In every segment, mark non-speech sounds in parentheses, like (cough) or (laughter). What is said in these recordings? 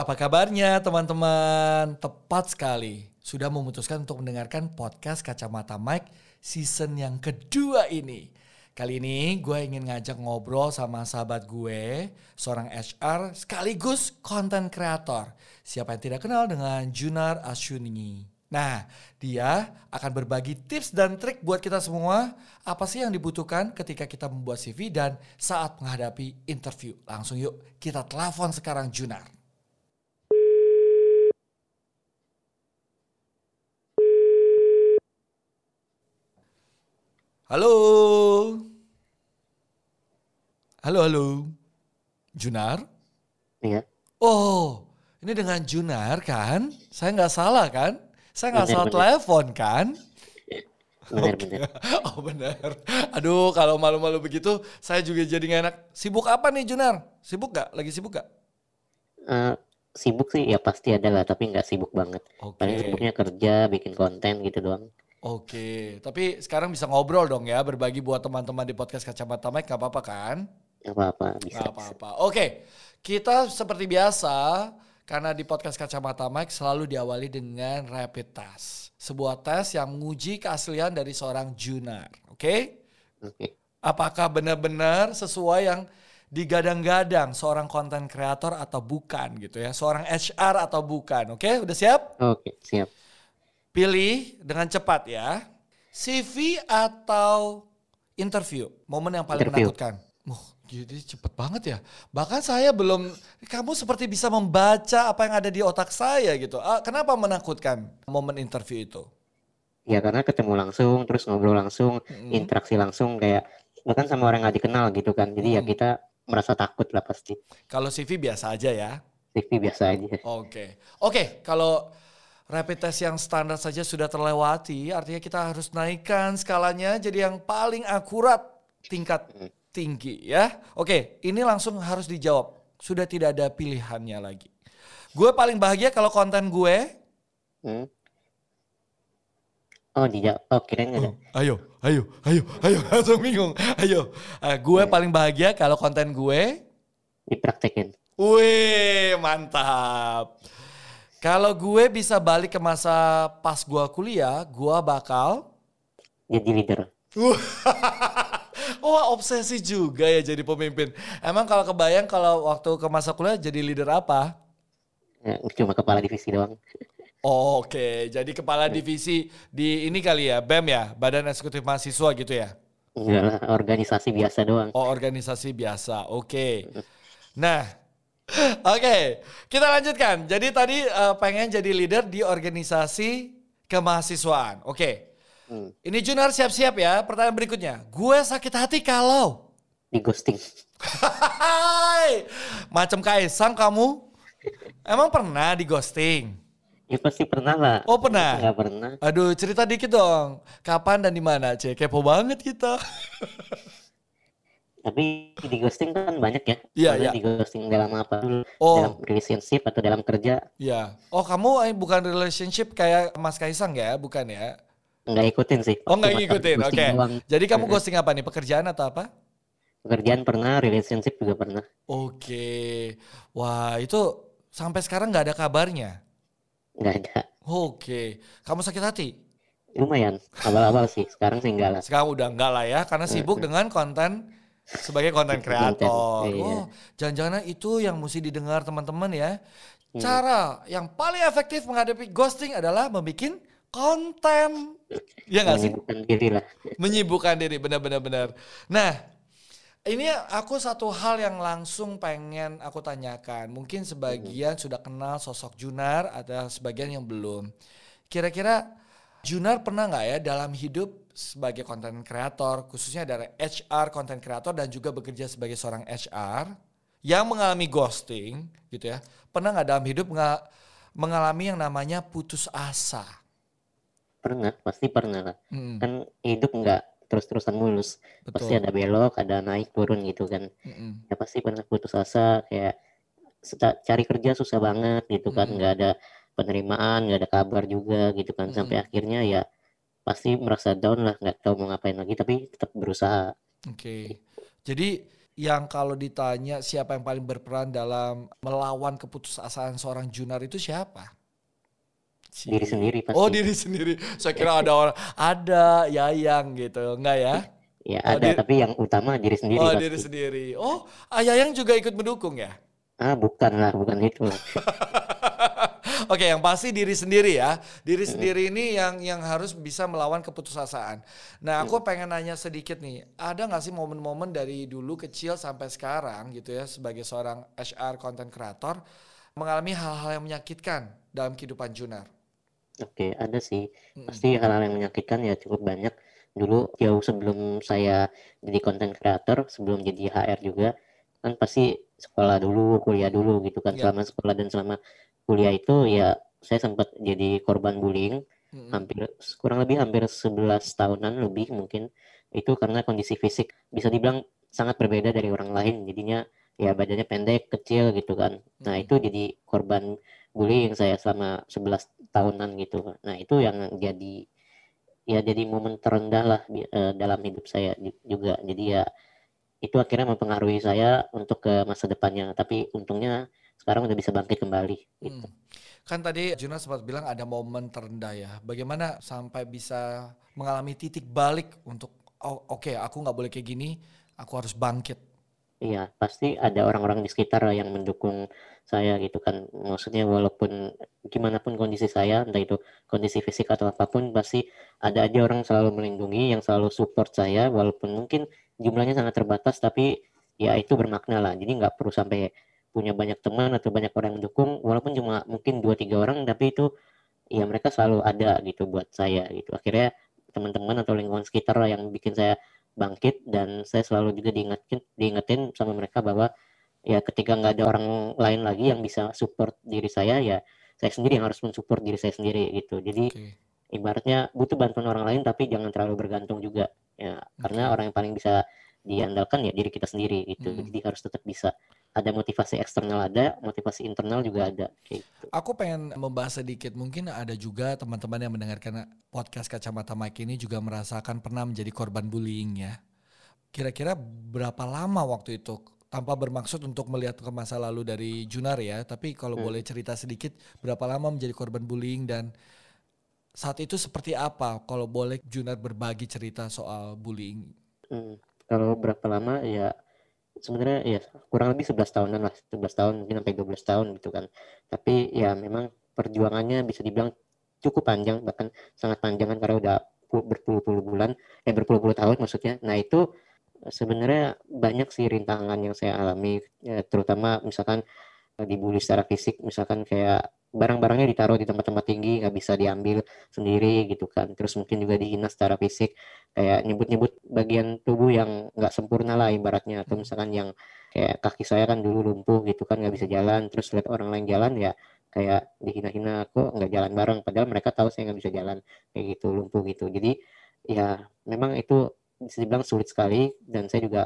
apa kabarnya teman-teman? Tepat sekali. Sudah memutuskan untuk mendengarkan podcast Kacamata Mike season yang kedua ini. Kali ini gue ingin ngajak ngobrol sama sahabat gue, seorang HR sekaligus konten kreator. Siapa yang tidak kenal dengan Junar Asyuni. Nah, dia akan berbagi tips dan trik buat kita semua. Apa sih yang dibutuhkan ketika kita membuat CV dan saat menghadapi interview. Langsung yuk kita telepon sekarang Junar. Halo. Halo, halo. Junar? Iya. Oh, ini dengan Junar kan? Saya nggak salah kan? Saya nggak Bener, salah bener. telepon kan? Benar Oke. benar. (laughs) Oh benar. Aduh kalau malu-malu begitu saya juga jadi nggak enak. Sibuk apa nih Junar? Sibuk gak? Lagi sibuk gak? Eh, sibuk sih ya pasti ada lah, tapi nggak sibuk banget. Oke. Paling sibuknya kerja, bikin konten gitu doang. Oke. Tapi sekarang bisa ngobrol dong ya. Berbagi buat teman-teman di podcast Kacamata Mike. Gak apa-apa kan? Nggak apa-apa, bisa. Gak apa-apa. Oke. Kita seperti biasa. Karena di podcast Kacamata Mike selalu diawali dengan rapid test. Sebuah tes yang menguji keaslian dari seorang Junar. Oke? Oke. apakah benar-benar sesuai yang digadang-gadang seorang konten kreator atau bukan gitu ya, seorang HR atau bukan. Oke, udah siap? Oke, siap. Pilih dengan cepat ya. CV atau interview? Momen yang paling Interview. menakutkan. Wah, jadi cepet banget ya. Bahkan saya belum, kamu seperti bisa membaca apa yang ada di otak saya gitu. Ah, kenapa menakutkan momen interview itu? Ya karena ketemu langsung, terus ngobrol langsung, Mm-mm. interaksi langsung kayak bahkan sama orang nggak dikenal gitu kan. Jadi ya Mm. kita merasa takut lah pasti. Kalau CV biasa aja ya. CV biasa aja. Oke, oke. Kalau rapid test yang standar saja sudah terlewati, artinya kita harus naikkan skalanya jadi yang paling akurat tingkat tinggi ya. Oke, ini langsung harus dijawab. Sudah tidak ada pilihannya lagi. Gue paling bahagia kalau konten gue. Hmm. Oh, dijawab. Oh, nggak ada. Ayo, ayo, ayo, ayo, (laughs) langsung bingung. Ayo, Ah, gue paling bahagia kalau konten gue. Dipraktekin. Wih, mantap. Kalau gue bisa balik ke masa pas gue kuliah, gue bakal Jadi leader. (laughs) Wah obsesi juga ya jadi pemimpin. Emang kalau kebayang kalau waktu ke masa kuliah jadi leader apa? Ya, cuma kepala divisi doang. Oke, jadi kepala divisi di ini kali ya, BEM ya, Badan Eksekutif Mahasiswa gitu ya? Enggak lah, organisasi biasa doang. Oh organisasi biasa, oke. Nah, oke, kita lanjutkan. Jadi tadi eh, pengen jadi leader di organisasi kemahasiswaan, oke. Hmm. Ini Junar siap-siap ya, pertanyaan berikutnya. Gue sakit hati kalau... Di ghosting. Hai, macam Kaisang kamu? Emang pernah di ghosting? Ya pasti pernah lah. Oh pernah. Nggak pernah. Aduh cerita dikit dong. Kapan dan di mana, Cek? Kepo banget kita. (laughs) Tapi di ghosting kan banyak ya. Iya, Maksudnya iya. Di ghosting dalam apa dulu? Oh. Dalam relationship atau dalam kerja? Ya. Oh kamu eh, bukan relationship kayak Mas Kaisang ya, bukan ya? Nggak ikutin sih. Oh nggak ngikutin, oke. doang. Jadi kamu ghosting apa nih? Pekerjaan atau apa? Pekerjaan pernah, relationship juga pernah. Oke. Wah itu sampai sekarang nggak ada kabarnya. Nggak ada. Oke. Kamu sakit hati? Lumayan. Awal-awal sih. Sekarang sih enggak lah. Sekarang udah enggak lah ya, karena sibuk dengan konten sebagai konten kreator. iya. Oh, jangan-jangan itu yang mesti didengar teman-teman ya. Cara yang paling efektif menghadapi ghosting adalah membuat konten. Ya nggak sih? Menyibukkan diri lah. Menyibukkan diri, benar-benar benar. Nah, ini aku satu hal yang langsung pengen aku tanyakan. Mungkin sebagian sudah kenal sosok Junar, ada sebagian yang belum. Kira-kira Junar pernah nggak ya dalam hidup sebagai konten kreator, khususnya dari HR konten kreator dan juga bekerja sebagai seorang HR yang mengalami ghosting, gitu ya? Pernah nggak dalam hidup nggak mengalami yang namanya putus asa? Pernah, pasti pernah lah. Mm, Kan hidup nggak terus-terusan mulus. Pasti betul. ada belok, ada naik turun gitu kan. Mm-mm. Ya pasti pernah putus asa kayak cari kerja susah banget gitu kan. Mm-mm. Nggak ada penerimaan, nggak ada kabar juga gitu kan. Sampai Mm-mm. akhirnya ya pasti merasa down lah, nggak tahu mau ngapain lagi tapi tetap berusaha. Oke. Jadi yang kalau ditanya siapa yang paling berperan dalam melawan keputusasaan seorang Junar itu siapa? Si... Diri sendiri pasti. Oh diri sendiri. Saya kira ada orang ada Yayang gitu, enggak ya? Ya oh, ada, diri... tapi yang utama diri sendiri. Oh pasti. diri sendiri. Oh Yayang juga ikut mendukung ya? Ah bukan lah, bukan itu. (laughs) Oke, yang pasti diri sendiri ya. Diri sendiri ini yang yang harus bisa melawan keputusasaan. Nah, aku pengen nanya sedikit nih. Ada nggak sih momen-momen dari dulu kecil sampai sekarang gitu ya sebagai seorang HR content creator mengalami hal-hal yang menyakitkan dalam kehidupan Junar? Oke, ada sih. Pasti hal-hal yang menyakitkan ya cukup banyak. Dulu jauh sebelum saya jadi content creator, sebelum jadi HR juga, kan pasti sekolah dulu, kuliah dulu gitu kan. Yeah. Selama sekolah dan selama kuliah itu ya saya sempat jadi korban bullying. hmm Hampir kurang lebih hampir 11 tahunan lebih mungkin. Itu karena kondisi fisik bisa dibilang sangat berbeda dari orang lain. Jadinya ya badannya pendek, kecil gitu kan. Nah, itu jadi korban bullying saya selama 11 tahunan gitu. Nah, itu yang jadi ya jadi momen terendah lah uh, dalam hidup saya juga. Jadi ya itu akhirnya mempengaruhi saya untuk ke masa depannya. Tapi untungnya sekarang udah bisa bangkit kembali gitu. Hmm. Kan tadi Juna sempat bilang ada momen terendah ya. Bagaimana sampai bisa mengalami titik balik untuk oh, oke okay, aku nggak boleh kayak gini, aku harus bangkit Iya, pasti ada orang-orang di sekitar yang mendukung saya gitu kan. Maksudnya walaupun gimana pun kondisi saya, entah itu kondisi fisik atau apa pun, pasti ada aja orang selalu melindungi, yang selalu support saya, walaupun mungkin jumlahnya sangat terbatas, tapi ya itu bermakna lah. Jadi nggak perlu sampai punya banyak teman atau banyak orang yang mendukung, walaupun cuma mungkin dua tiga orang, tapi itu ya mereka selalu ada gitu buat saya gitu. Akhirnya teman-teman atau lingkungan sekitar lah yang bikin saya bangkit dan saya selalu juga diingatkan diingetin sama mereka bahwa ya ketika nggak ada orang lain lagi yang bisa support diri saya ya saya sendiri yang harus mensupport diri saya sendiri gitu jadi okay. ibaratnya butuh bantuan orang lain tapi jangan terlalu bergantung juga ya okay. karena orang yang paling bisa diandalkan ya diri kita sendiri gitu hmm. jadi harus tetap bisa ada motivasi eksternal ada, motivasi internal juga ada. Gitu. Aku pengen membahas sedikit, mungkin ada juga teman-teman yang mendengarkan podcast kacamata Mike ini juga merasakan pernah menjadi korban bullying ya. Kira-kira berapa lama waktu itu? Tanpa bermaksud untuk melihat ke masa lalu dari Junar ya, tapi kalau hmm. boleh cerita sedikit berapa lama menjadi korban bullying dan saat itu seperti apa? Kalau boleh Junar berbagi cerita soal bullying. Hmm. Kalau berapa lama ya sebenarnya ya kurang lebih 11 tahunan lah 11 tahun mungkin sampai 12 tahun gitu kan. Tapi ya memang perjuangannya bisa dibilang cukup panjang bahkan sangat panjang kan karena udah berpuluh-puluh bulan eh berpuluh-puluh tahun maksudnya. Nah itu sebenarnya banyak sih rintangan yang saya alami ya, terutama misalkan dibully secara fisik misalkan kayak barang-barangnya ditaruh di tempat-tempat tinggi nggak bisa diambil sendiri gitu kan. Terus mungkin juga dihina secara fisik kayak nyebut-nyebut bagian tubuh yang nggak sempurna lah ibaratnya. Atau misalkan yang kayak kaki saya kan dulu lumpuh gitu kan nggak bisa jalan terus lihat orang lain jalan ya kayak dihina-hina aku nggak jalan bareng? Padahal mereka tahu saya nggak bisa jalan kayak gitu lumpuh gitu. Jadi ya memang itu bisa dibilang sulit sekali dan saya juga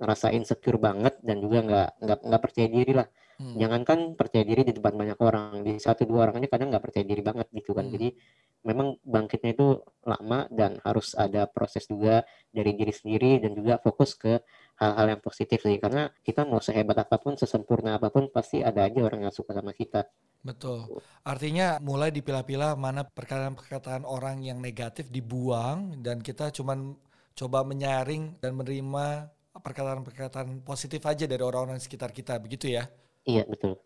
ngerasa insecure banget dan juga nggak nggak nggak percaya diri lah Hmm. Jangankan percaya diri di depan banyak orang, di satu dua orang aja kadang nggak percaya diri banget gitu kan. Hmm. Jadi memang bangkitnya itu lama dan harus ada proses juga dari diri sendiri dan juga fokus ke hal-hal yang positif sih. Karena kita mau sehebat apa pun, sesempurna apa pun pasti ada aja orang yang suka sama kita. Betul. Artinya mulai dipilah-pilah mana perkataan-perkataan orang yang negatif dibuang dan kita cuman coba menyaring dan menerima perkataan-perkataan positif aja dari orang-orang sekitar kita begitu ya. Iya betul.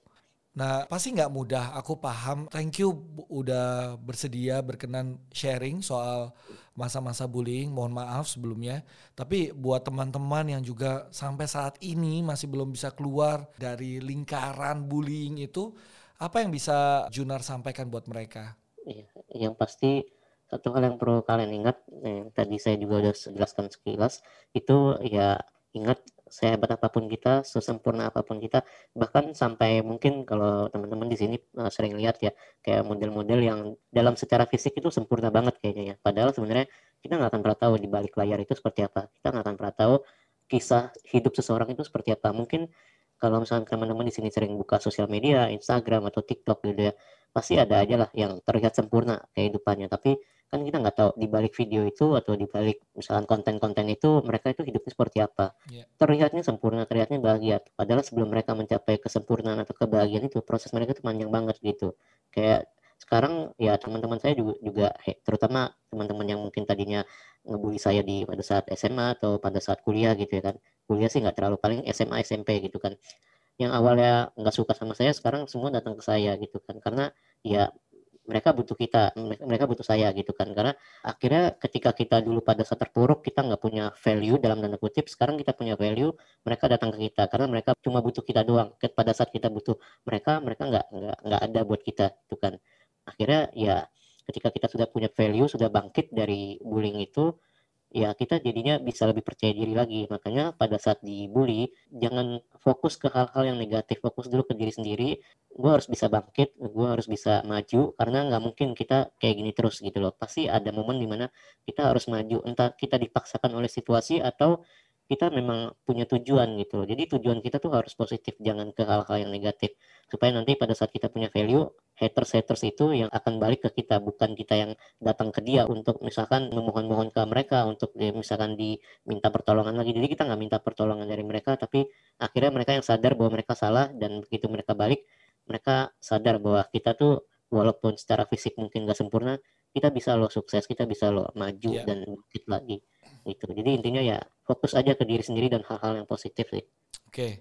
Nah pasti nggak mudah, aku paham. Thank you udah bersedia berkenan sharing soal masa-masa bullying. Mohon maaf sebelumnya. Tapi buat teman-teman yang juga sampai saat ini masih belum bisa keluar dari lingkaran bullying itu, apa yang bisa Junar sampaikan buat mereka? Iya, yang pasti satu hal yang perlu kalian ingat, yang tadi saya juga udah jelaskan sekilas, itu ya ingat sehebat apa pun kita, sesempurna apa pun kita, bahkan sampai mungkin kalau teman-teman di sini uh, sering lihat ya, kayak model-model yang dalam secara fisik itu sempurna banget kayaknya ya. Padahal sebenarnya kita nggak akan pernah tahu di balik layar itu seperti apa. Kita nggak akan pernah tahu kisah hidup seseorang itu seperti apa. Mungkin kalau misalnya teman-teman di sini sering buka sosial media, Instagram atau TikTok gitu ya, pasti ada aja lah yang terlihat sempurna kehidupannya. Tapi kan kita nggak tahu di balik video itu atau di balik misalkan konten-konten itu mereka itu hidupnya seperti apa. Yeah. Terlihatnya sempurna, terlihatnya bahagia. Padahal sebelum mereka mencapai kesempurnaan atau kebahagiaan itu proses mereka itu panjang banget gitu. Kayak sekarang ya teman-teman saya juga juga terutama teman-teman yang mungkin tadinya ngebully saya di pada saat SMA atau pada saat kuliah gitu ya kan. Kuliah sih nggak terlalu paling SMA SMP gitu kan. Yang awalnya nggak suka sama saya sekarang semua datang ke saya gitu kan. Karena ya mereka butuh kita mereka butuh saya gitu kan. Karena akhirnya ketika kita dulu pada saat terpuruk kita nggak punya value dalam tanda kutip sekarang kita punya value mereka datang ke kita. Karena mereka cuma butuh kita doang. Pada saat kita butuh mereka mereka nggak nggak nggak ada buat kita gitu kan. Akhirnya ya ketika kita sudah punya value sudah bangkit dari bullying itu ya kita jadinya bisa lebih percaya diri lagi. Makanya pada saat dibully jangan fokus ke hal-hal yang negatif fokus dulu ke diri sendiri. Gue harus bisa bangkit gue harus bisa maju karena nggak mungkin kita kayak gini terus gitu loh. Pasti ada momen di mana kita harus maju entah kita dipaksakan oleh situasi atau kita memang punya tujuan gitu. Jadi tujuan kita tuh harus positif, jangan ke hal-hal yang negatif. Supaya nanti pada saat kita punya value, haters-haters itu yang akan balik ke kita, bukan kita yang datang ke dia untuk misalkan memohon-mohon ke mereka untuk ya, misalkan diminta pertolongan lagi. Jadi kita nggak minta pertolongan dari mereka, tapi akhirnya mereka yang sadar bahwa mereka salah dan begitu mereka balik, mereka sadar bahwa kita tuh walaupun secara fisik mungkin nggak sempurna, kita bisa lo sukses, kita bisa lo maju yeah. dan bangkit lagi gitu jadi intinya ya fokus aja ke diri sendiri dan hal-hal yang positif sih oke okay.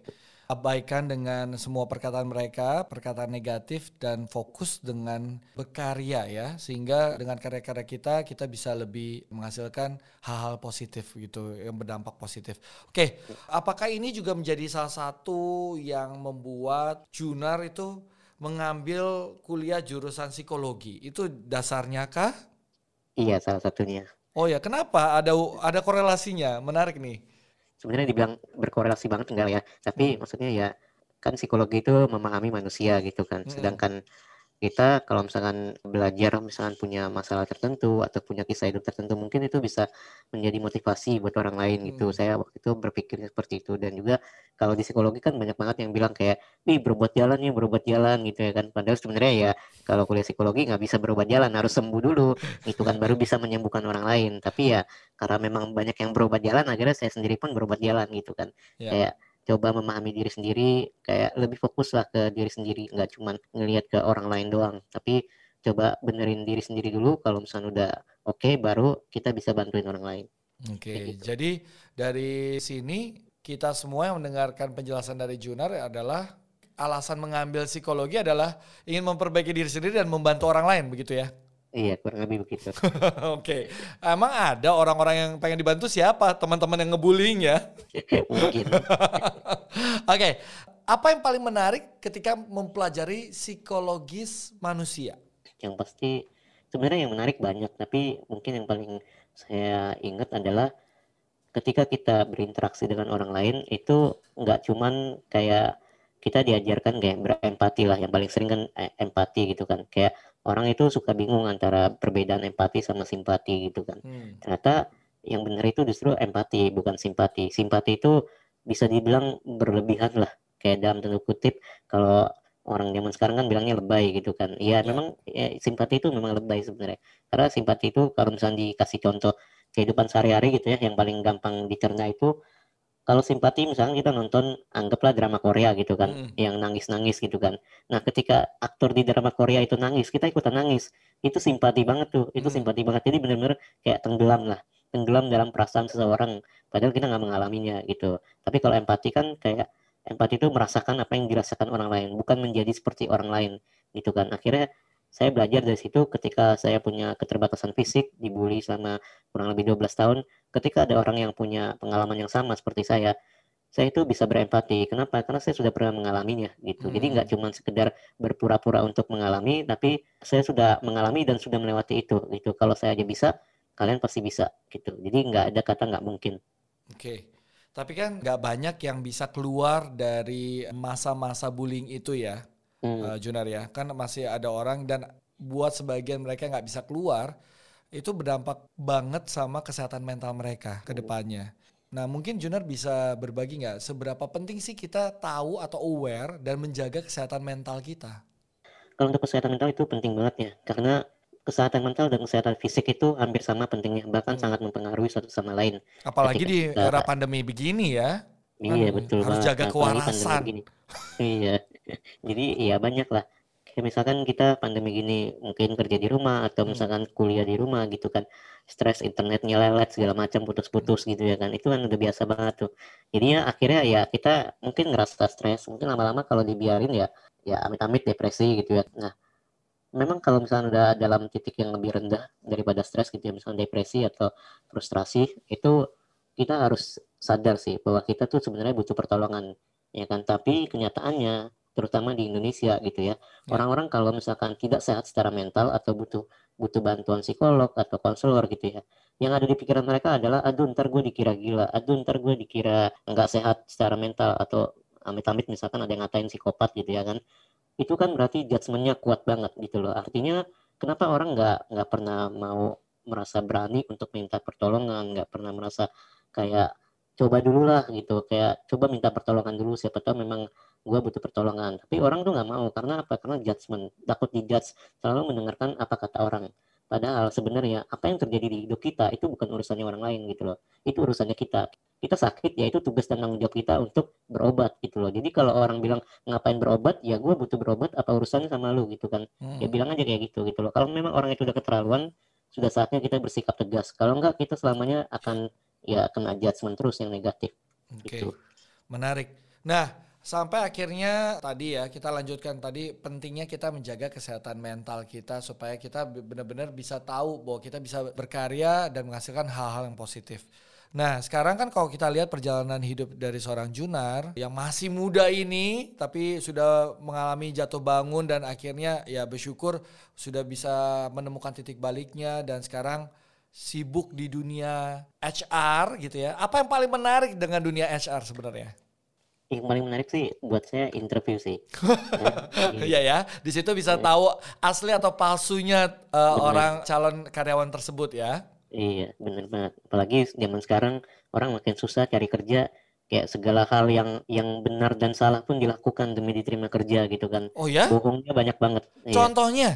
abaikan dengan semua perkataan mereka perkataan negatif dan fokus dengan berkarya ya sehingga dengan karya-karya kita kita bisa lebih menghasilkan hal-hal positif gitu yang berdampak positif oke okay. apakah ini juga menjadi salah satu yang membuat Junar itu mengambil kuliah jurusan psikologi itu dasarnya kah? Iya salah satunya. Oh ya, kenapa? Ada ada korelasinya. Menarik nih. Sebenarnya dibilang berkorelasi banget enggak ya, tapi hmm. maksudnya ya kan psikologi itu memahami manusia gitu kan. Hmm. Kita kalau misalkan belajar misalkan punya masalah tertentu atau punya kisah hidup tertentu mungkin itu bisa menjadi motivasi buat orang lain gitu. Hmm. Saya waktu itu berpikir seperti itu dan juga kalau di psikologi kan banyak banget yang bilang kayak, "Nih berbuat jalan ya, berbuat jalan" gitu ya kan. Padahal sebenarnya ya kalau kuliah psikologi nggak bisa berubah jalan, harus sembuh dulu itu kan baru bisa menyembuhkan orang lain. Tapi ya karena memang banyak yang berubah jalan akhirnya saya sendiri pun berubah jalan gitu kan. Yeah. Kayak coba memahami diri sendiri kayak lebih fokus lah ke diri sendiri nggak cuma ngelihat ke orang lain doang. Tapi coba benerin diri sendiri dulu kalau misalnya udah oke okay, baru kita bisa bantuin orang lain. Oke okay, gitu. jadi dari sini kita semua yang mendengarkan penjelasan dari Junar adalah alasan mengambil psikologi adalah ingin memperbaiki diri sendiri dan membantu orang lain begitu ya Iya, kurang lebih begitu. (laughs) Oke. Okay. Emang ada orang-orang yang pengen dibantu siapa? Teman-teman yang ngebullying ya? (laughs) Mungkin. (laughs) Oke. Okay. Apa yang paling menarik ketika mempelajari psikologis manusia? Yang pasti sebenarnya yang menarik banyak, tapi mungkin yang paling saya ingat adalah ketika kita berinteraksi dengan orang lain itu nggak cuman kayak kita diajarkan kayak berempati lah yang paling sering kan eh, empati gitu kan kayak orang itu suka bingung antara perbedaan empati sama simpati gitu kan. Hmm. Ternyata yang benar itu justru empati bukan simpati. Simpati itu bisa dibilang berlebihan lah. Kayak dalam tanda kutip kalau orang zaman sekarang kan bilangnya lebay gitu kan. Iya ya. memang ya, simpati itu memang lebay sebenarnya. Karena simpati itu kalau misalnya dikasih contoh kehidupan sehari-hari gitu ya yang paling gampang dicerna itu kalau simpati misalnya kita nonton anggaplah drama Korea gitu kan hmm. yang nangis-nangis gitu kan. Nah ketika aktor di drama Korea itu nangis kita ikutan nangis. Itu simpati banget tuh itu hmm. simpati banget. Jadi benar-benar kayak tenggelam lah tenggelam dalam perasaan seseorang. Padahal kita nggak mengalaminya gitu. Tapi kalau empati kan kayak empati itu merasakan apa yang dirasakan orang lain bukan menjadi seperti orang lain gitu kan. Akhirnya saya belajar dari situ ketika saya punya keterbatasan fisik dibully selama kurang lebih 12 tahun ketika ada orang yang punya pengalaman yang sama seperti saya saya itu bisa berempati. Kenapa? Karena saya sudah pernah mengalaminya gitu. Hmm. Jadi nggak cuma sekedar berpura-pura untuk mengalami, tapi saya sudah mengalami dan sudah melewati itu gitu. Kalau saya aja bisa, kalian pasti bisa gitu. Jadi nggak ada kata nggak mungkin. Oke. Okay. Tapi kan nggak banyak yang bisa keluar dari masa-masa bullying itu ya hmm. uh, Junar ya kan masih ada orang dan buat sebagian mereka nggak bisa keluar itu berdampak banget sama kesehatan mental mereka ke depannya. Nah mungkin Junar bisa berbagi nggak seberapa penting sih kita tahu atau aware dan menjaga kesehatan mental kita? Kalau untuk kesehatan mental itu penting banget ya, karena kesehatan mental dan kesehatan fisik itu hampir sama pentingnya, bahkan Hmm. sangat mempengaruhi satu sama lain. Apalagi Ketika di era pandemi begini ya. Iya Kan betul harus banget. jaga pandemi kewarasan. Iya. Jadi ya banyak lah. Kayak misalkan kita pandemi gini mungkin kerja di rumah atau Hmm. misalkan kuliah di rumah gitu kan. Stres internetnya lelet segala macam putus-putus gitu ya kan. Itu kan udah biasa banget tuh. Jadi ya akhirnya ya kita mungkin ngerasa stres. Mungkin lama-lama kalau dibiarin ya ya amit-amit depresi gitu ya. Nah, memang kalau misalnya udah dalam titik yang lebih rendah daripada stres gitu ya, misalnya depresi atau frustrasi, itu kita harus sadar sih bahwa kita tuh sebenarnya butuh pertolongan, ya kan? Tapi kenyataannya, terutama di Indonesia gitu ya, Ya. orang-orang kalau misalkan tidak sehat secara mental atau butuh butuh bantuan psikolog atau konselor gitu ya, yang ada di pikiran mereka adalah, aduh ntar gue dikira gila, aduh ntar gue dikira nggak sehat secara mental atau amit-amit misalkan ada yang ngatain psikopat gitu ya kan. Itu kan berarti judgementnya kuat banget gitu loh. Artinya kenapa orang nggak nggak pernah mau merasa berani untuk minta pertolongan nggak pernah merasa kayak coba dulu lah gitu. Kayak coba minta pertolongan dulu siapa tahu memang gue butuh pertolongan. Tapi orang tuh nggak mau. Karena apa? Karena judgement. Takut dijudge selalu mendengarkan apa kata orang. Padahal sebenarnya apa yang terjadi di hidup kita itu bukan urusannya orang lain gitu loh. Itu urusannya kita. Kita sakit ya itu tugas dan tanggung jawab kita untuk berobat gitu loh. Jadi kalau orang bilang ngapain berobat? Ya gue butuh berobat apa urusannya sama lu gitu kan. Hmm. ya bilang aja kayak gitu gitu loh. Kalau memang orang itu udah keterlaluan sudah saatnya kita bersikap tegas. Kalau enggak kita selamanya akan ya kena judgement terus yang negatif. Oke, gitu. Menarik. Nah, sampai akhirnya tadi ya kita lanjutkan tadi pentingnya kita menjaga kesehatan mental kita supaya kita be- benar-benar bisa tahu bahwa kita bisa berkarya dan menghasilkan hal-hal yang positif. Nah, sekarang kan kalau kita lihat perjalanan hidup dari seorang Junar yang masih muda ini tapi sudah mengalami jatuh bangun dan akhirnya ya bersyukur sudah bisa menemukan titik baliknya dan sekarang sibuk di dunia HR gitu ya. Apa yang paling menarik dengan dunia HR sebenarnya? Yang paling menarik sih buat saya interview sih Ya, (laughs) Iya ya, di situ bisa tahu asli atau palsunya uh, orang calon karyawan tersebut ya. Iya, bener banget. Apalagi zaman sekarang orang makin susah cari kerja, kayak segala hal yang yang benar dan salah pun dilakukan demi diterima kerja gitu kan. Oh ya? Bohongnya banyak banget. Iya. Contohnya?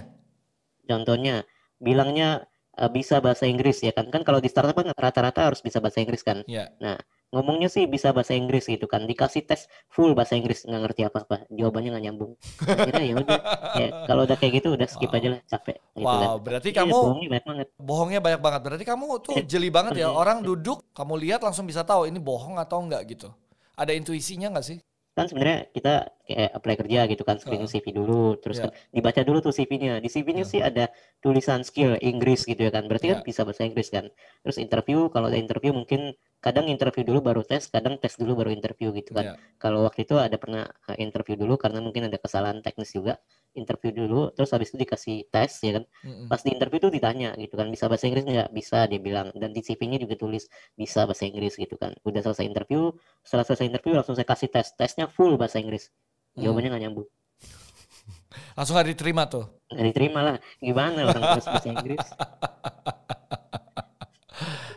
Contohnya, bilangnya eh, bisa bahasa Inggris ya kan. Kan kalau di startup kan rata-rata harus bisa bahasa Inggris kan. Ya. Nah, ngomongnya sih bisa bahasa Inggris gitu kan. Dikasih tes full bahasa Inggris nggak ngerti apa-apa. Jawabannya nggak nyambung. Akhirnya ya udah, (laughs) ya, kalau udah kayak gitu udah skip Wow. aja lah, capek gitu kan. Wow, berarti Iya, kamu bohongnya banyak banget. bohongnya banyak banget. Berarti kamu tuh (laughs) jeli banget ya. Orang duduk, kamu lihat langsung bisa tahu ini bohong atau enggak gitu. Ada intuisinya nggak sih? kan sebenarnya kita kayak apply kerja gitu kan screening CV dulu terus Iya. kan dibaca dulu tuh CV-nya di CV-nya Iya. sih ada tulisan skill Inggris gitu ya kan berarti kan Iya. bisa bahasa Inggris kan terus interview kalau ada interview mungkin kadang interview dulu baru tes kadang tes dulu baru interview gitu kan. Ya. kalau waktu itu ada pernah uh, interview dulu karena mungkin ada kesalahan teknis juga. Interview dulu terus habis itu dikasih tes ya kan. Mm-mm. pas di interview tuh ditanya gitu kan bisa bahasa Inggris nggak? Bisa dia bilang. Dan di CV-nya juga tulis bisa bahasa Inggris gitu kan. Udah selesai interview setelah selesai interview langsung saya kasih tes tesnya full bahasa Inggris. Jawabannya nggak nyambung. (laughs) Langsung nggak diterima tuh. nggak diterima lah. Gimana orang terus bahasa Inggris (laughs)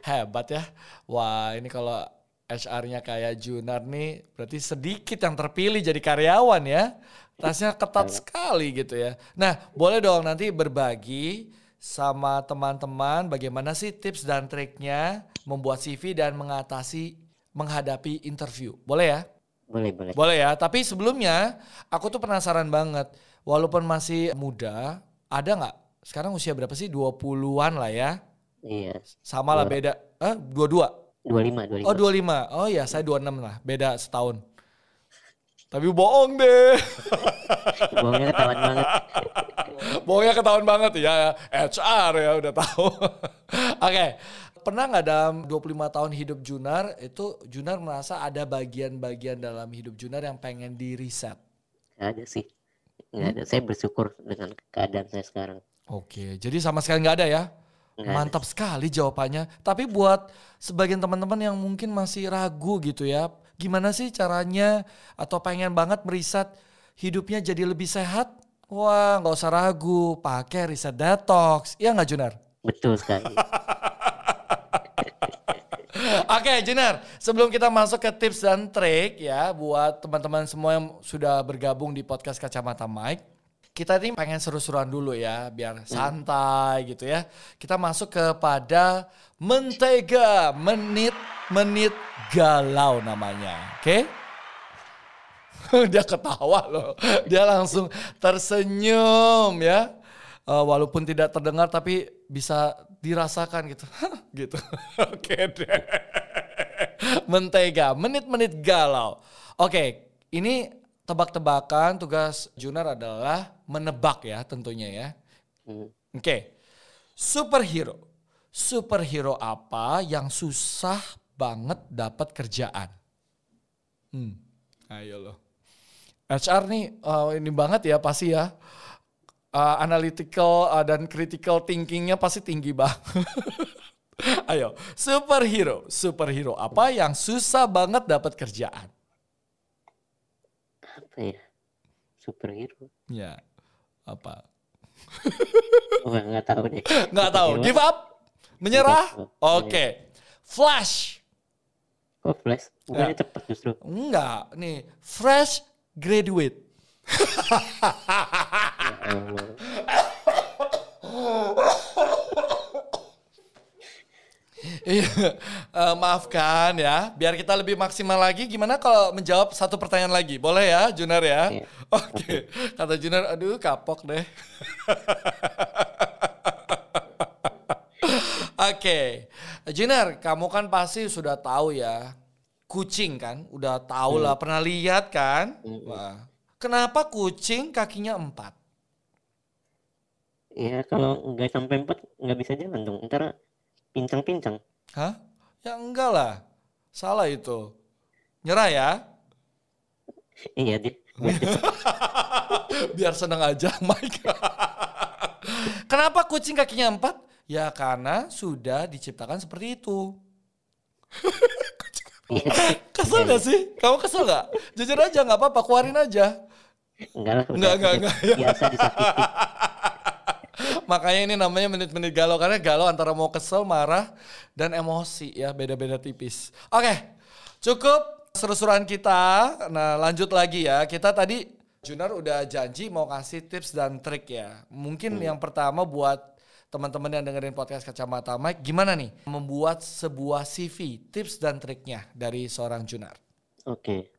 Hebat ya. Wah ini kalau HR-nya kayak Junar nih berarti sedikit yang terpilih jadi karyawan ya. Tasnya ketat sekali gitu ya. Nah boleh dong nanti berbagi sama teman-teman bagaimana sih tips dan triknya membuat CV dan mengatasi menghadapi interview. Boleh ya? boleh boleh Boleh ya, tapi sebelumnya aku tuh penasaran banget. Walaupun masih muda, ada nggak? Sekarang usia berapa sih? 20-an lah ya. Iya Sama lah beda. Eh, 22. 25 25 Oh, 25. Oh ya, saya 26 lah. Beda setahun. Tapi bohong deh. (laughs) bohongnya ketahuan banget Bohongnya ketahuan banget ya. HR ya udah tahu. (laughs) Oke. Pernah nggak dalam 25 tahun hidup Junar itu Junar merasa ada bagian-bagian dalam hidup Junar yang pengen di reset? nggak ada sih nggak ada saya bersyukur dengan keadaan saya sekarang Oke, jadi sama sekali nggak ada ya? Ada. Mantap sekali jawabannya. Tapi buat sebagian teman-teman yang mungkin masih ragu gitu ya, gimana sih caranya atau pengen banget meriset hidupnya jadi lebih sehat? Wah, nggak usah ragu, pakai riset detox. Iya nggak Junar? betul sekali (laughs) Oke, Junar, sebelum kita masuk ke tips dan trik ya buat teman-teman semua yang sudah bergabung di podcast Kacamata Mike, kita ini pengen seru-seruan dulu ya, biar santai gitu ya. Kita masuk kepada mentega menit-menit galau namanya. Oke? (laughs) Dia ketawa loh. Dia langsung tersenyum ya. Uh, walaupun tidak terdengar tapi bisa dirasakan gitu. (laughs) gitu. (laughs) Oke deh. Mentega, menit-menit galau. Oke, ini tebak-tebakan tugas Junar adalah menebak ya tentunya ya. Hmm. Oke. Superhero. Superhero apa yang susah banget dapat kerjaan? Hmm. Ayo loh. HR nih uh, ini banget ya pasti ya. Uh, analytical uh, dan critical thinkingnya pasti tinggi banget. (laughs) Ayo, superhero, superhero apa yang susah banget dapat kerjaan? Apa ya? Superhero. Ya, apa? oh, nggak tahu deh. (laughs) Nggak tahu. Give up? Menyerah? Oke. Okay. Flash. Oh, Flash? Bukannya ya. cepat justru. Enggak. Nih, Fresh graduate. (laughs) Iya, uh, maafkan ya. Biar kita lebih maksimal lagi, gimana kalau menjawab satu pertanyaan lagi? Boleh ya, Junar ya? Iya. Oke, okay. kata Junar, aduh kapok deh. Oke, okay. Junar, kamu kan pasti sudah tahu ya kucing kan, udah tahu lah, hmm. pernah lihat kan? Hmm. Wah. Kenapa kucing kakinya empat? Ya kalau nggak sampai empat nggak bisa jalan dong. Ntar pincang-pincang. Hah? Ya enggak lah. Salah itu. Nyerah ya? iya, di. (laughs) Biar seneng aja, (laughs) Mike. Kenapa kucing kakinya empat? Ya karena sudah diciptakan seperti itu. (laughs) kesel gak sih? Kamu kesel gak? Jujur aja gak apa-apa, keluarin aja. Enggak lah. Enggak, enggak, enggak. Biasa disakiti. Makanya ini namanya menit-menit galau. Karena galau antara mau kesel, marah, dan emosi ya. Beda-beda tipis. Oke, cukup seru-seruan kita. Nah lanjut lagi ya. Kita tadi Junar udah janji mau kasih tips dan trik ya. Mungkin hmm. yang pertama buat teman-teman yang dengerin podcast Kacamata Mike, gimana nih membuat sebuah CV, tips dan triknya dari seorang Junar? Oke,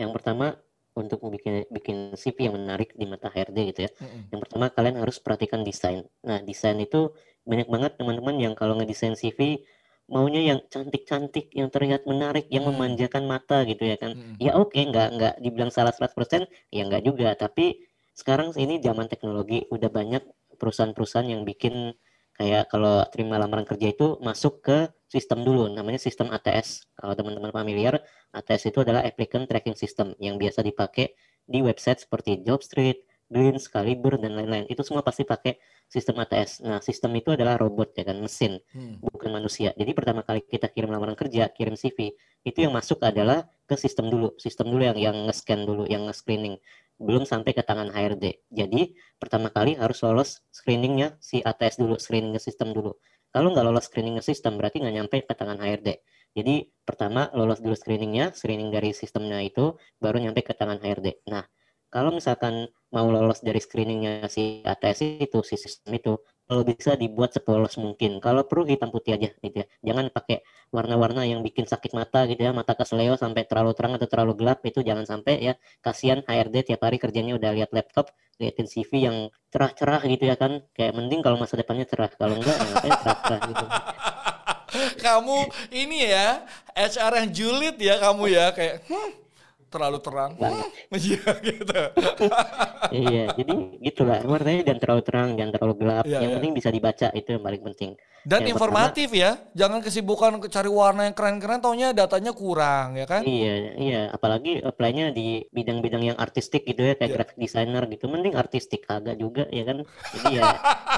yang pertama untuk bikin bikin CV yang menarik di mata HRD gitu ya. Mm-hmm. Yang pertama kalian harus perhatikan desain. Nah desain itu banyak banget teman-teman yang kalau ngedesain CV maunya yang cantik-cantik, yang terlihat menarik, yang hmm. memanjakan mata gitu ya kan. Hmm. Ya oke, okay, nggak nggak dibilang salah 100%, ya nggak juga. Tapi sekarang ini zaman teknologi udah banyak perusahaan-perusahaan yang bikin kayak kalau terima lamaran kerja itu masuk ke sistem dulu namanya sistem ATS kalau teman-teman familiar ATS itu adalah applicant tracking system yang biasa dipakai di website seperti Jobstreet, Glean, Caliber dan lain-lain itu semua pasti pakai sistem ATS. Nah sistem itu adalah robot ya kan mesin hmm. bukan manusia. Jadi pertama kali kita kirim lamaran kerja, kirim CV itu yang masuk adalah ke sistem dulu, sistem dulu yang yang nge-scan dulu, yang nge-screening belum sampai ke tangan HRD. Jadi pertama kali harus lolos screeningnya si ATS dulu, screening sistem dulu. Kalau nggak lolos screening sistem berarti nggak nyampe ke tangan HRD. Jadi pertama lolos dulu screeningnya, screening dari sistemnya itu baru nyampe ke tangan HRD. Nah kalau misalkan mau lolos dari screeningnya si ATS itu, si sistem itu, kalau bisa dibuat sepolos mungkin. Kalau perlu hitam putih aja gitu ya. Jangan pakai warna-warna yang bikin sakit mata gitu ya, mata kesleo sampai terlalu terang atau terlalu gelap itu jangan sampai ya. Kasihan HRD tiap hari kerjanya udah lihat laptop, liatin CV yang cerah-cerah gitu ya kan. Kayak mending kalau masa depannya cerah, kalau enggak ya cerah-cerah gitu. (laughs) Kamu ini ya HR yang julid ya kamu ya kayak hmm, terlalu terang. Iya gitu. iya, jadi gitulah. Warnanya jangan terlalu terang, jangan terlalu gelap. Iya, yang iya. penting bisa dibaca itu yang paling penting. Dan yang informatif pertama, ya. Jangan kesibukan cari warna yang keren-keren taunya datanya kurang ya kan? Iya, iya, apalagi apply-nya di bidang-bidang yang artistik gitu ya kayak yeah. graphic designer gitu. Mending artistik kagak juga ya kan. Jadi ya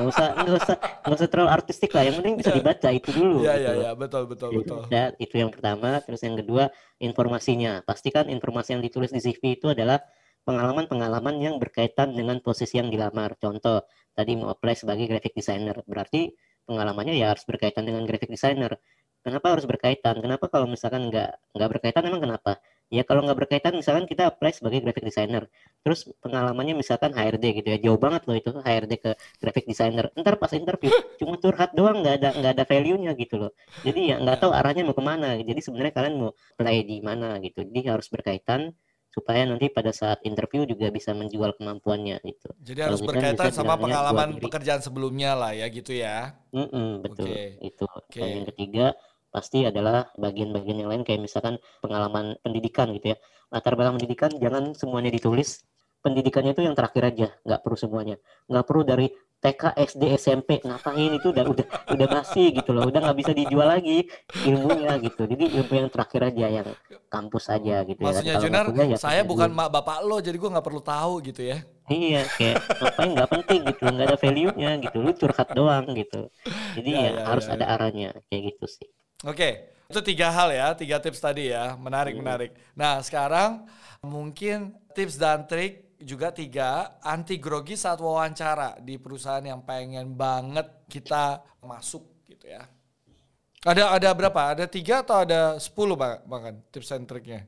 nggak usah nggak usah nggak usah terlalu artistik lah. Yang penting bisa iya. dibaca itu dulu. Iya, gitu. iya, iya, betul, betul, betul. Ya, itu yang pertama, terus yang kedua informasinya. Pastikan informasi yang ditulis di CV itu adalah pengalaman-pengalaman yang berkaitan dengan posisi yang dilamar. Contoh, tadi mau apply sebagai graphic designer, berarti pengalamannya ya harus berkaitan dengan graphic designer. kenapa harus berkaitan kenapa kalau misalkan nggak nggak berkaitan emang kenapa ya kalau nggak berkaitan misalkan kita apply sebagai graphic designer terus pengalamannya misalkan HRD gitu ya jauh banget loh itu HRD ke graphic designer ntar pas interview cuma curhat doang nggak ada nggak ada value nya gitu loh jadi ya nggak tahu arahnya mau ke mana jadi sebenarnya kalian mau play di mana gitu jadi harus berkaitan supaya nanti pada saat interview juga bisa menjual kemampuannya gitu. Jadi harus berkaitan sama pengalaman pekerjaan sebelumnya lah ya gitu ya. Mm -mm, betul okay. itu. Okay. Dan yang ketiga pasti adalah bagian-bagian yang lain kayak misalkan pengalaman pendidikan gitu ya. Latar belakang pendidikan jangan semuanya ditulis. Pendidikannya itu yang terakhir aja, nggak perlu semuanya. Nggak perlu dari TK, SD, SMP ngapain itu udah udah udah basi gitu loh, udah nggak bisa dijual lagi ilmunya gitu. Jadi ilmu yang terakhir aja yang kampus aja gitu. Ya. Maksudnya ya. Junar, ya saya bukan mak bapak lo, jadi gue nggak perlu tahu gitu ya. Iya, kayak ngapain nggak penting gitu, nggak ada value-nya gitu, lu curhat doang gitu. Jadi ya, ya, ya harus ya, ada ya. arahnya kayak gitu sih. Oke, itu tiga hal ya, tiga tips tadi ya, menarik hmm. menarik. Nah sekarang mungkin tips dan trik juga tiga anti grogi saat wawancara di perusahaan yang pengen banget kita masuk gitu ya. Ada ada berapa? Ada tiga atau ada sepuluh bang, bahkan tips and triknya?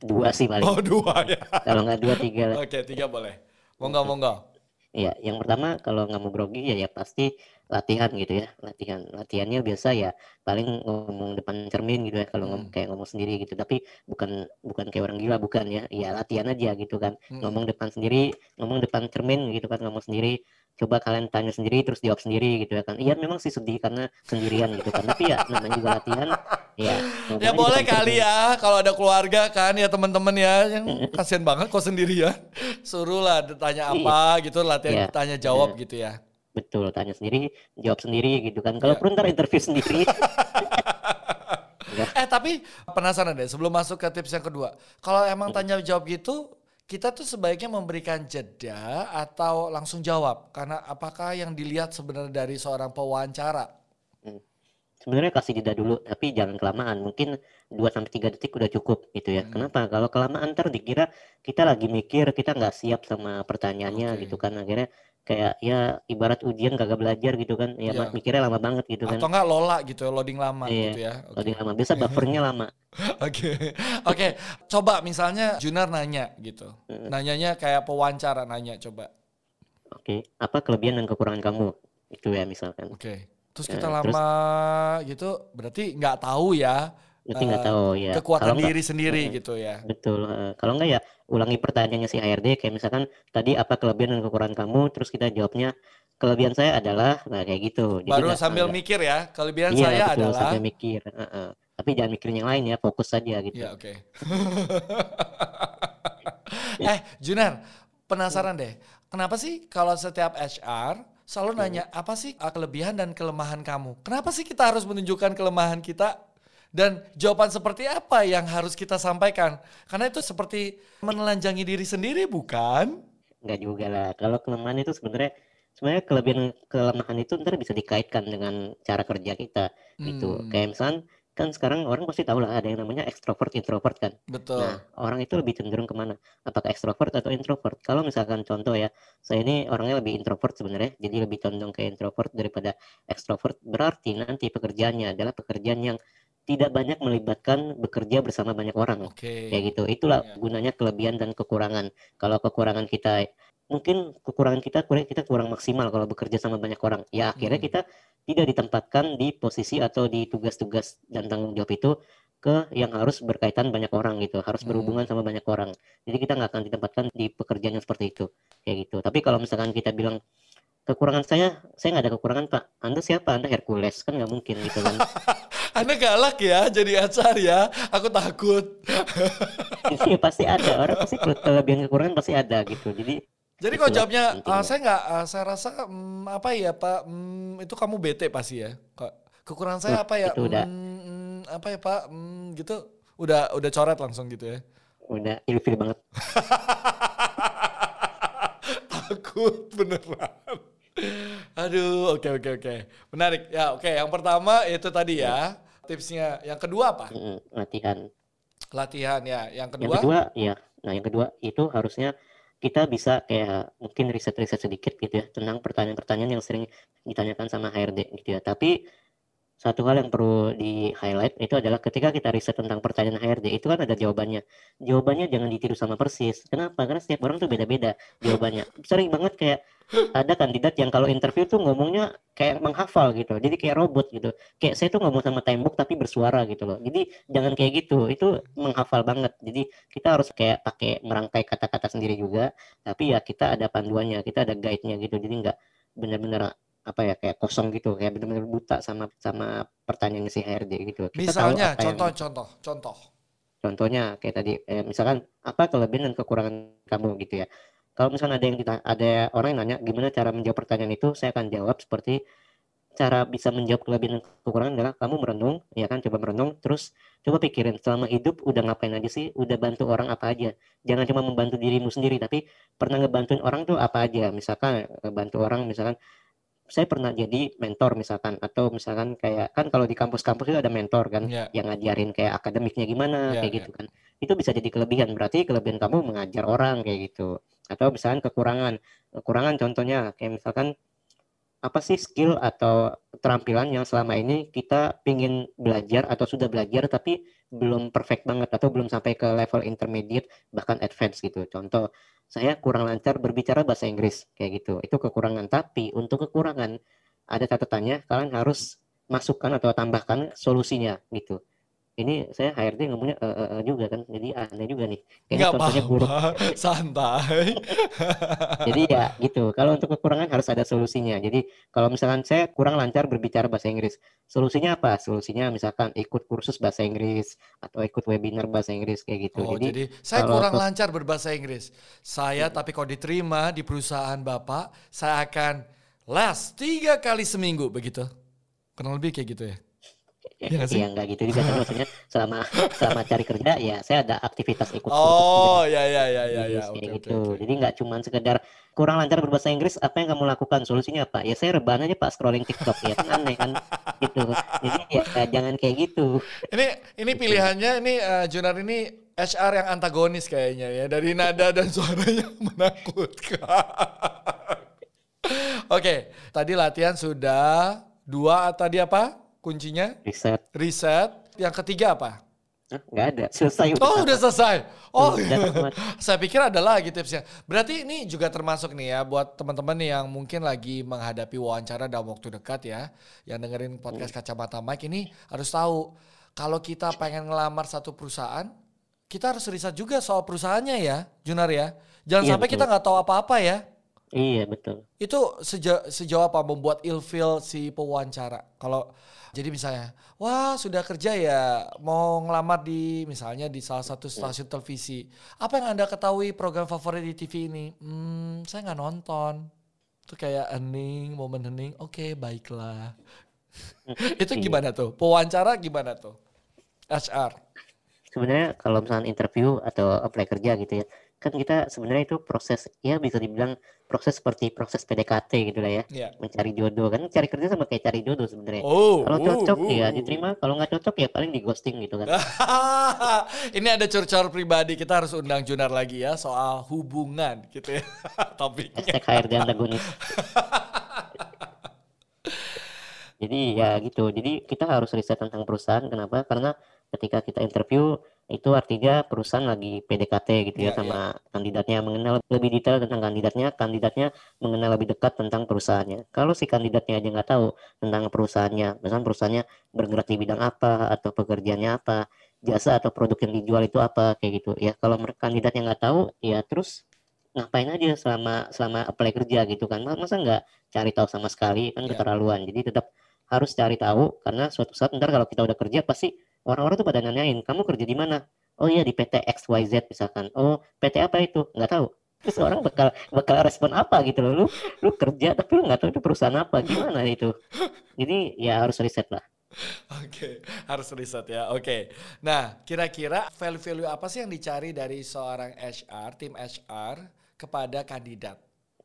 Dua sih paling. Oh dua ya. Kalau nggak dua tiga. Oke tiga boleh. Monggo monggo. Iya, yang pertama kalau nggak mau grogi ya ya pasti latihan gitu ya latihan latihannya biasa ya paling ngomong depan cermin gitu ya kalau ngomong hmm. kayak ngomong sendiri gitu. Tapi bukan bukan kayak orang gila bukan ya. Ya latihan aja gitu kan. Hmm. ngomong depan sendiri ngomong depan cermin gitu kan ngomong sendiri. Coba kalian tanya sendiri terus jawab sendiri gitu ya kan. Iya memang sih sedih karena sendirian gitu kan. Tapi ya namanya juga latihan ya (laughs) ya boleh kali ya kalau ada keluarga kan ya teman-teman ya yang (laughs) kasihan banget kok sendirian. Suruh lah tanya apa iya. gitu latihan ya, tanya jawab ya. gitu ya Betul, tanya sendiri, jawab sendiri gitu kan. Kalau ya. perlu ntar interview (laughs) sendiri. (laughs) eh tapi penasaran deh sebelum masuk ke tips yang kedua. Kalau emang hmm. tanya jawab gitu, kita tuh sebaiknya memberikan jeda atau langsung jawab karena apakah yang dilihat sebenarnya dari seorang pewawancara? Hmm. Sebenarnya kasih jeda dulu, tapi jangan kelamaan. Mungkin 2 sampai tiga detik udah cukup gitu ya. Hmm. Kenapa? Kalau kelamaan ntar dikira kita lagi mikir, kita nggak siap sama pertanyaannya okay. gitu kan. Akhirnya kayak ya ibarat ujian kagak belajar gitu kan ya yeah. mikirnya lama banget gitu kan atau enggak lola gitu loading lama iya, gitu ya okay. loading lama biasa buffernya (laughs) lama oke oke okay. coba misalnya Junar nanya gitu nanyanya kayak pewawancara nanya coba oke okay. apa kelebihan dan kekurangan kamu itu ya misalkan oke okay. terus kita ya, lama terus, gitu berarti nggak tahu ya Berarti nggak uh, tahu ya. Kekuatan kalau diri sendiri uh, gitu ya. Betul. Uh, kalau nggak ya ulangi pertanyaannya si HRD kayak misalkan tadi apa kelebihan dan kekurangan kamu, terus kita jawabnya kelebihan saya adalah nah kayak gitu. Jadi Baru gak, sambil mikir ya, kelebihan iya, saya betul, adalah. sambil mikir. Uh, uh. Tapi jangan mikirin yang lain ya, fokus saja gitu. Ya oke. Okay. (laughs) eh Junar, penasaran deh, kenapa sih kalau setiap HR selalu nanya apa sih kelebihan dan kelemahan kamu? Kenapa sih kita harus menunjukkan kelemahan kita dan jawaban seperti apa yang harus kita sampaikan? Karena itu seperti menelanjangi diri sendiri, bukan? Enggak juga lah. Kalau kelemahan itu sebenarnya sebenarnya kelebihan kelemahan itu ntar bisa dikaitkan dengan cara kerja kita gitu. hmm. gitu. Kayak misalnya kan sekarang orang pasti tahu lah ada yang namanya extrovert introvert kan. Betul. Nah orang itu lebih cenderung ke mana? Apakah extrovert atau introvert? Kalau misalkan contoh ya, saya ini orangnya lebih introvert sebenarnya, jadi lebih condong ke introvert daripada extrovert. Berarti nanti pekerjaannya adalah pekerjaan yang tidak banyak melibatkan bekerja bersama banyak orang okay. kayak gitu itulah yeah. gunanya kelebihan dan kekurangan kalau kekurangan kita mungkin kekurangan kita kurang kita kurang maksimal kalau bekerja sama banyak orang ya akhirnya hmm. kita tidak ditempatkan di posisi atau di tugas-tugas dan tanggung jawab itu ke yang harus berkaitan banyak orang gitu harus hmm. berhubungan sama banyak orang jadi kita nggak akan ditempatkan di pekerjaan yang seperti itu kayak gitu tapi kalau misalkan kita bilang kekurangan saya saya nggak ada kekurangan pak. Anda siapa? Anda Hercules kan nggak mungkin gitu kan. (laughs) Anda galak ya jadi acar ya. Aku takut. Iya pasti ada. Orang pasti kelebihan kekurangan pasti ada gitu. Jadi jadi kalau jawabnya uh, saya nggak uh, saya rasa um, apa ya pak um, itu kamu bete pasti ya. Kekurangan saya apa ya? itu udah. Um, apa ya pak um, gitu. Udah udah coret langsung gitu ya. Udah ilfil banget. (laughs) Takut beneran Aduh, oke okay, oke okay, oke. Okay. Menarik. Ya, oke. Okay. Yang pertama itu tadi ya tipsnya. Yang kedua apa? latihan. Latihan ya. Yang kedua? Yang kedua ya. Nah, yang kedua itu harusnya kita bisa kayak mungkin riset-riset sedikit gitu ya tentang pertanyaan-pertanyaan yang sering ditanyakan sama HRD gitu ya. Tapi satu hal yang perlu di highlight itu adalah ketika kita riset tentang pertanyaan HRD itu kan ada jawabannya. Jawabannya jangan ditiru sama persis. Kenapa? Karena setiap orang tuh beda-beda jawabannya. Sering banget kayak ada kandidat yang kalau interview tuh ngomongnya kayak menghafal gitu. Jadi kayak robot gitu. Kayak saya tuh ngomong sama tembok tapi bersuara gitu loh. Jadi jangan kayak gitu. Itu menghafal banget. Jadi kita harus kayak pakai merangkai kata-kata sendiri juga. Tapi ya kita ada panduannya, kita ada guide-nya gitu. Jadi nggak benar-benar apa ya kayak kosong gitu kayak benar-benar buta sama sama pertanyaan si HRD gitu. Kita Misalnya contoh yang, contoh contoh. Contohnya kayak tadi eh, misalkan apa kelebihan dan kekurangan kamu gitu ya. Kalau misalnya ada yang kita ada orang yang nanya gimana cara menjawab pertanyaan itu, saya akan jawab seperti cara bisa menjawab kelebihan dan kekurangan adalah kamu merenung, ya kan coba merenung, terus coba pikirin selama hidup udah ngapain aja sih, udah bantu orang apa aja. Jangan cuma membantu dirimu sendiri, tapi pernah ngebantuin orang tuh apa aja. Misalkan bantu orang, misalkan saya pernah jadi mentor misalkan atau misalkan kayak kan kalau di kampus-kampus itu ada mentor kan yeah. yang ngajarin kayak akademiknya gimana yeah, kayak yeah. gitu kan itu bisa jadi kelebihan berarti kelebihan kamu mengajar orang kayak gitu atau misalkan kekurangan kekurangan contohnya kayak misalkan apa sih skill atau keterampilan yang selama ini kita pingin belajar atau sudah belajar tapi belum perfect banget atau belum sampai ke level intermediate bahkan advance gitu contoh saya kurang lancar berbicara bahasa Inggris kayak gitu. Itu kekurangan. Tapi untuk kekurangan ada catatannya kalian harus masukkan atau tambahkan solusinya gitu ini saya HRD ngomongnya e, e, e juga kan. Jadi aneh juga nih. Kayaknya Nggak contohnya buruk. Santai. (laughs) Jadi ya gitu. Kalau untuk kekurangan harus ada solusinya. Jadi kalau misalkan saya kurang lancar berbicara bahasa Inggris solusinya apa? Solusinya misalkan ikut kursus bahasa Inggris atau ikut webinar bahasa Inggris kayak gitu. Oh, jadi, jadi saya kurang lancar berbahasa Inggris. Saya hmm. tapi kalau diterima di perusahaan bapak saya akan les tiga kali seminggu begitu. Kurang lebih kayak gitu ya Iya ya, enggak gitu juga kan maksudnya selama selama cari kerja ya saya ada aktivitas ikut Oh ya ya ya ya ya okay, gitu. Okay, Jadi nggak cuma sekedar kurang lancar berbahasa Inggris apa yang kamu lakukan solusinya apa? Ya saya rebahan aja Pak scrolling TikTok ya kan aneh kan gitu. Jadi ya jangan kayak gitu. Ini ini pilihannya ini uh, Junar ini HR yang antagonis kayaknya ya dari nada dan suaranya (laughs) menakutkan. Oke, okay, tadi latihan sudah dua tadi apa? Kuncinya? Riset. Riset. Yang ketiga apa? Nggak ada, selesai. Oh udah selesai. Oh, (laughs) saya pikir ada lagi tipsnya. Berarti ini juga termasuk nih ya buat teman-teman yang mungkin lagi menghadapi wawancara dalam waktu dekat ya, yang dengerin podcast hmm. kacamata Mike ini harus tahu kalau kita pengen ngelamar satu perusahaan, kita harus riset juga soal perusahaannya ya, Junar ya. Jangan iya, sampai betul. kita nggak tahu apa-apa ya. Iya betul. Itu sejauh, sejauh apa membuat ilfeel si pewawancara? Kalau jadi misalnya, wah sudah kerja ya, mau ngelamar di misalnya di salah satu stasiun televisi. Apa yang anda ketahui program favorit di TV ini? Hmm, saya nggak nonton. Itu kayak hening, momen hening. Oke, okay, baiklah. (laughs) itu gimana tuh? Pewawancara gimana tuh? HR. Sebenarnya kalau misalnya interview atau apply kerja gitu ya, kan kita sebenarnya itu proses ya bisa dibilang proses seperti proses PDKT gitu lah ya. Yeah. mencari jodoh kan cari kerja sama kayak cari jodoh sebenarnya. Oh, kalau cocok uh, ya diterima kalau nggak cocok ya paling di ghosting gitu kan. (laughs) Ini ada curcor pribadi kita harus undang Junar lagi ya soal hubungan gitu ya (laughs) topiknya. Hashtag HRD antagonis. (laughs) Jadi ya gitu. Jadi kita harus riset tentang perusahaan kenapa? Karena ketika kita interview itu artinya perusahaan lagi PDKT gitu ya, ya sama ya. kandidatnya mengenal lebih detail tentang kandidatnya, kandidatnya mengenal lebih dekat tentang perusahaannya. Kalau si kandidatnya aja nggak tahu tentang perusahaannya, misalnya perusahaannya bergerak di bidang apa atau pekerjaannya apa, jasa atau produk yang dijual itu apa kayak gitu ya. Kalau kandidatnya nggak tahu, ya terus ngapain aja selama selama apply kerja gitu kan? Masa nggak cari tahu sama sekali kan ya. keterlaluan. Jadi tetap harus cari tahu karena suatu saat ntar kalau kita udah kerja pasti orang-orang tuh pada nanyain kamu kerja di mana oh iya di PT XYZ misalkan oh PT apa itu nggak tahu terus orang bakal bakal respon apa gitu loh lu lu kerja tapi lu nggak tahu itu perusahaan apa gimana itu jadi ya harus riset lah Oke, okay, harus riset ya. Oke. Okay. Nah, kira-kira value-value apa sih yang dicari dari seorang HR, tim HR kepada kandidat?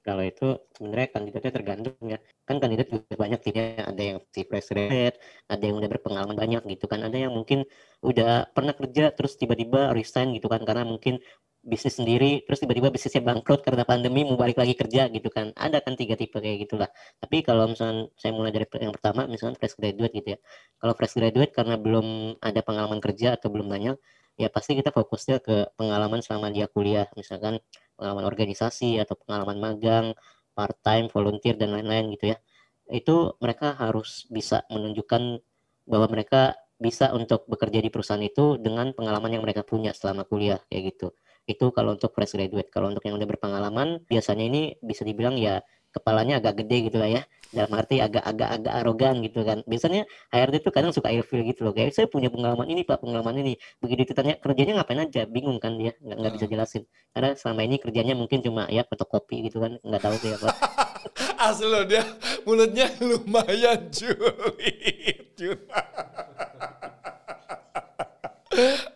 Kalau itu sebenarnya kandidatnya tergantung ya. Kan kandidat juga banyak timnya ada yang si fresh grade ada yang udah berpengalaman banyak gitu kan. Ada yang mungkin udah pernah kerja terus tiba-tiba resign gitu kan. Karena mungkin bisnis sendiri terus tiba-tiba bisnisnya bangkrut karena pandemi mau balik lagi kerja gitu kan. Ada kan tiga tipe kayak gitulah. Tapi kalau misalnya saya mulai dari yang pertama misalnya fresh graduate gitu ya. Kalau fresh graduate karena belum ada pengalaman kerja atau belum banyak ya pasti kita fokusnya ke pengalaman selama dia kuliah. Misalkan pengalaman organisasi atau pengalaman magang part time volunteer dan lain-lain gitu ya itu mereka harus bisa menunjukkan bahwa mereka bisa untuk bekerja di perusahaan itu dengan pengalaman yang mereka punya selama kuliah kayak gitu itu kalau untuk fresh graduate. Kalau untuk yang udah berpengalaman, biasanya ini bisa dibilang ya kepalanya agak gede gitu lah ya. Dalam arti agak-agak agak arogan gitu kan. Biasanya HRD itu kadang suka ilfil gitu loh. Kayak saya punya pengalaman ini pak, pengalaman ini. Begitu ditanya kerjanya ngapain aja, bingung kan dia, nggak, nggak bisa ah. jelasin. Karena selama ini kerjanya mungkin cuma ya fotokopi gitu kan, nggak tahu sih apa. (laughs) Asli loh dia mulutnya lumayan (laughs) julid.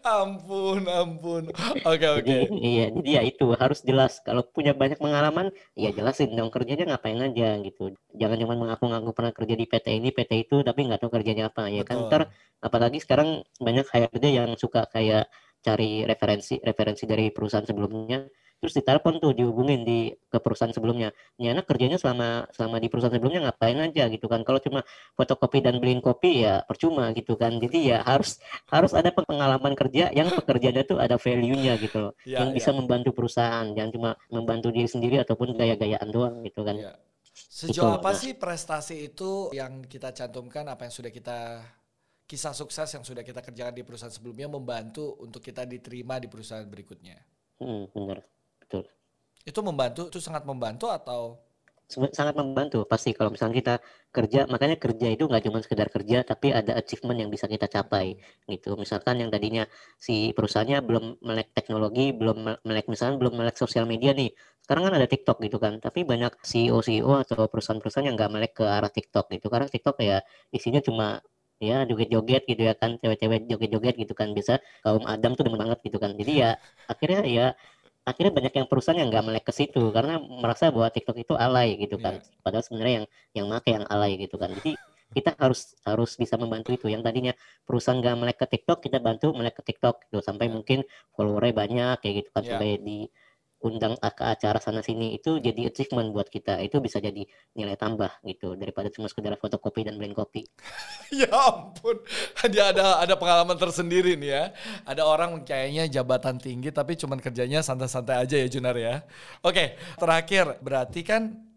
Ampun, ampun. Oke, oke. Okay. Iya, jadi ya itu harus jelas. Kalau punya banyak pengalaman, ya jelasin dong kerjanya ngapain aja gitu. Jangan cuma mengaku-ngaku pernah kerja di PT ini, PT itu, tapi nggak tahu kerjanya apa. Ya kan ntar, apalagi sekarang banyak HRD yang suka kayak cari referensi referensi dari perusahaan sebelumnya terus ditelepon tuh dihubungin di ke perusahaan sebelumnya. Ini anak kerjanya selama selama di perusahaan sebelumnya ngapain aja gitu kan. Kalau cuma fotokopi dan beliin kopi ya percuma gitu kan. Jadi ya harus harus ada pengalaman kerja yang pekerjaannya tuh ada value-nya gitu. Loh ya, yang ya. bisa membantu perusahaan jangan cuma membantu diri sendiri ataupun gaya-gayaan doang gitu kan. Ya. sejauh apa sih prestasi itu yang kita cantumkan apa yang sudah kita kisah sukses yang sudah kita kerjakan di perusahaan sebelumnya membantu untuk kita diterima di perusahaan berikutnya. Hmm, benar itu membantu itu sangat membantu atau? Sangat membantu pasti. Kalau misalnya kita kerja makanya kerja itu nggak cuma sekedar kerja tapi ada achievement yang bisa kita capai gitu. Misalkan yang tadinya si perusahaannya belum melek teknologi belum melek misalnya belum melek sosial media nih. Sekarang kan ada TikTok gitu kan tapi banyak CEO CEO atau perusahaan-perusahaan yang nggak melek ke arah TikTok gitu. Karena TikTok ya isinya cuma ya joget-joget gitu ya kan cewek-cewek joget-joget gitu kan. Bisa kaum Adam tuh demen banget gitu kan. Jadi ya akhirnya ya akhirnya banyak yang perusahaan yang nggak melek ke situ karena merasa bahwa TikTok itu alay gitu kan. Yeah. Padahal sebenarnya yang yang make yang alay gitu kan. Jadi kita harus harus bisa membantu itu. Yang tadinya perusahaan nggak melek ke TikTok, kita bantu melek ke TikTok gitu sampai yeah. mungkin followernya banyak kayak gitu kan yeah. sampai di undang ke acara sana sini itu jadi achievement buat kita. Itu bisa jadi nilai tambah gitu daripada cuma sekedar fotokopi dan blend kopi. (laughs) Ya ampun. Dia ada ada pengalaman tersendiri nih ya. Ada orang kayaknya jabatan tinggi tapi cuma kerjanya santai-santai aja ya Junar ya. Oke terakhir. Berarti kan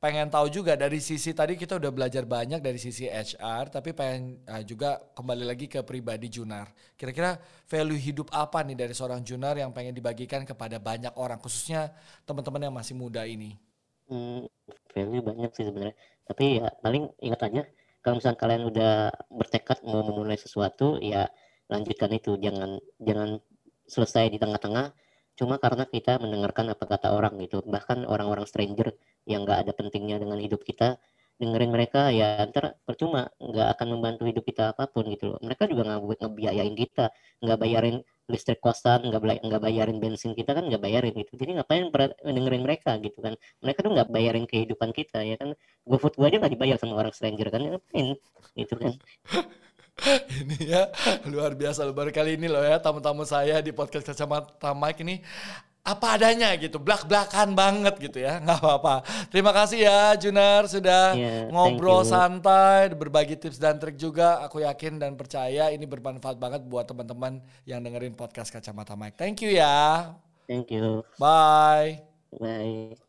pengen tahu juga dari sisi tadi kita udah belajar banyak dari sisi HR tapi pengen uh, juga kembali lagi ke pribadi Junar. Kira-kira value hidup apa nih dari seorang Junar yang pengen dibagikan kepada banyak orang khususnya teman-teman yang masih muda ini? Hmm, value banyak sih sebenarnya. Tapi ya paling ingat aja kalau misalnya kalian udah bertekad mau memulai sesuatu ya lanjutkan itu jangan jangan selesai di tengah-tengah cuma karena kita mendengarkan apa kata orang gitu. Bahkan orang-orang stranger yang nggak ada pentingnya dengan hidup kita dengerin mereka ya ntar percuma nggak akan membantu hidup kita apa pun gitu loh. Mereka juga nggak ngebiayain kita nggak bayarin listrik kosan nggak nggak bayarin bensin kita kan nggak bayarin gitu. Jadi ngapain dengerin mereka gitu kan? Mereka tuh nggak bayarin kehidupan kita ya kan? Gue food gue aja nggak dibayar sama orang stranger kan? Ngapain? Gitu kan (laughs) (laughs) ini ya luar biasa baru kali ini loh ya tamu-tamu saya di podcast kacamata Mike ini apa adanya gitu, belak-belakan banget gitu ya, nggak apa-apa. Terima kasih ya Junar sudah yeah, ngobrol santai, berbagi tips dan trik juga. Aku yakin dan percaya ini bermanfaat banget buat teman-teman yang dengerin podcast Kacamata Mike. Thank you ya. Thank you. Bye. Bye.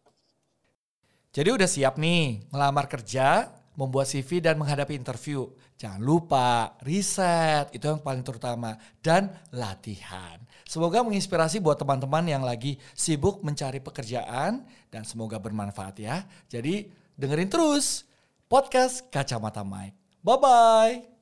Jadi udah siap nih ngelamar kerja, membuat CV dan menghadapi interview. Jangan lupa riset, itu yang paling terutama. Dan latihan. Semoga menginspirasi buat teman-teman yang lagi sibuk mencari pekerjaan. Dan semoga bermanfaat ya. Jadi dengerin terus podcast Kacamata Mike. Bye-bye.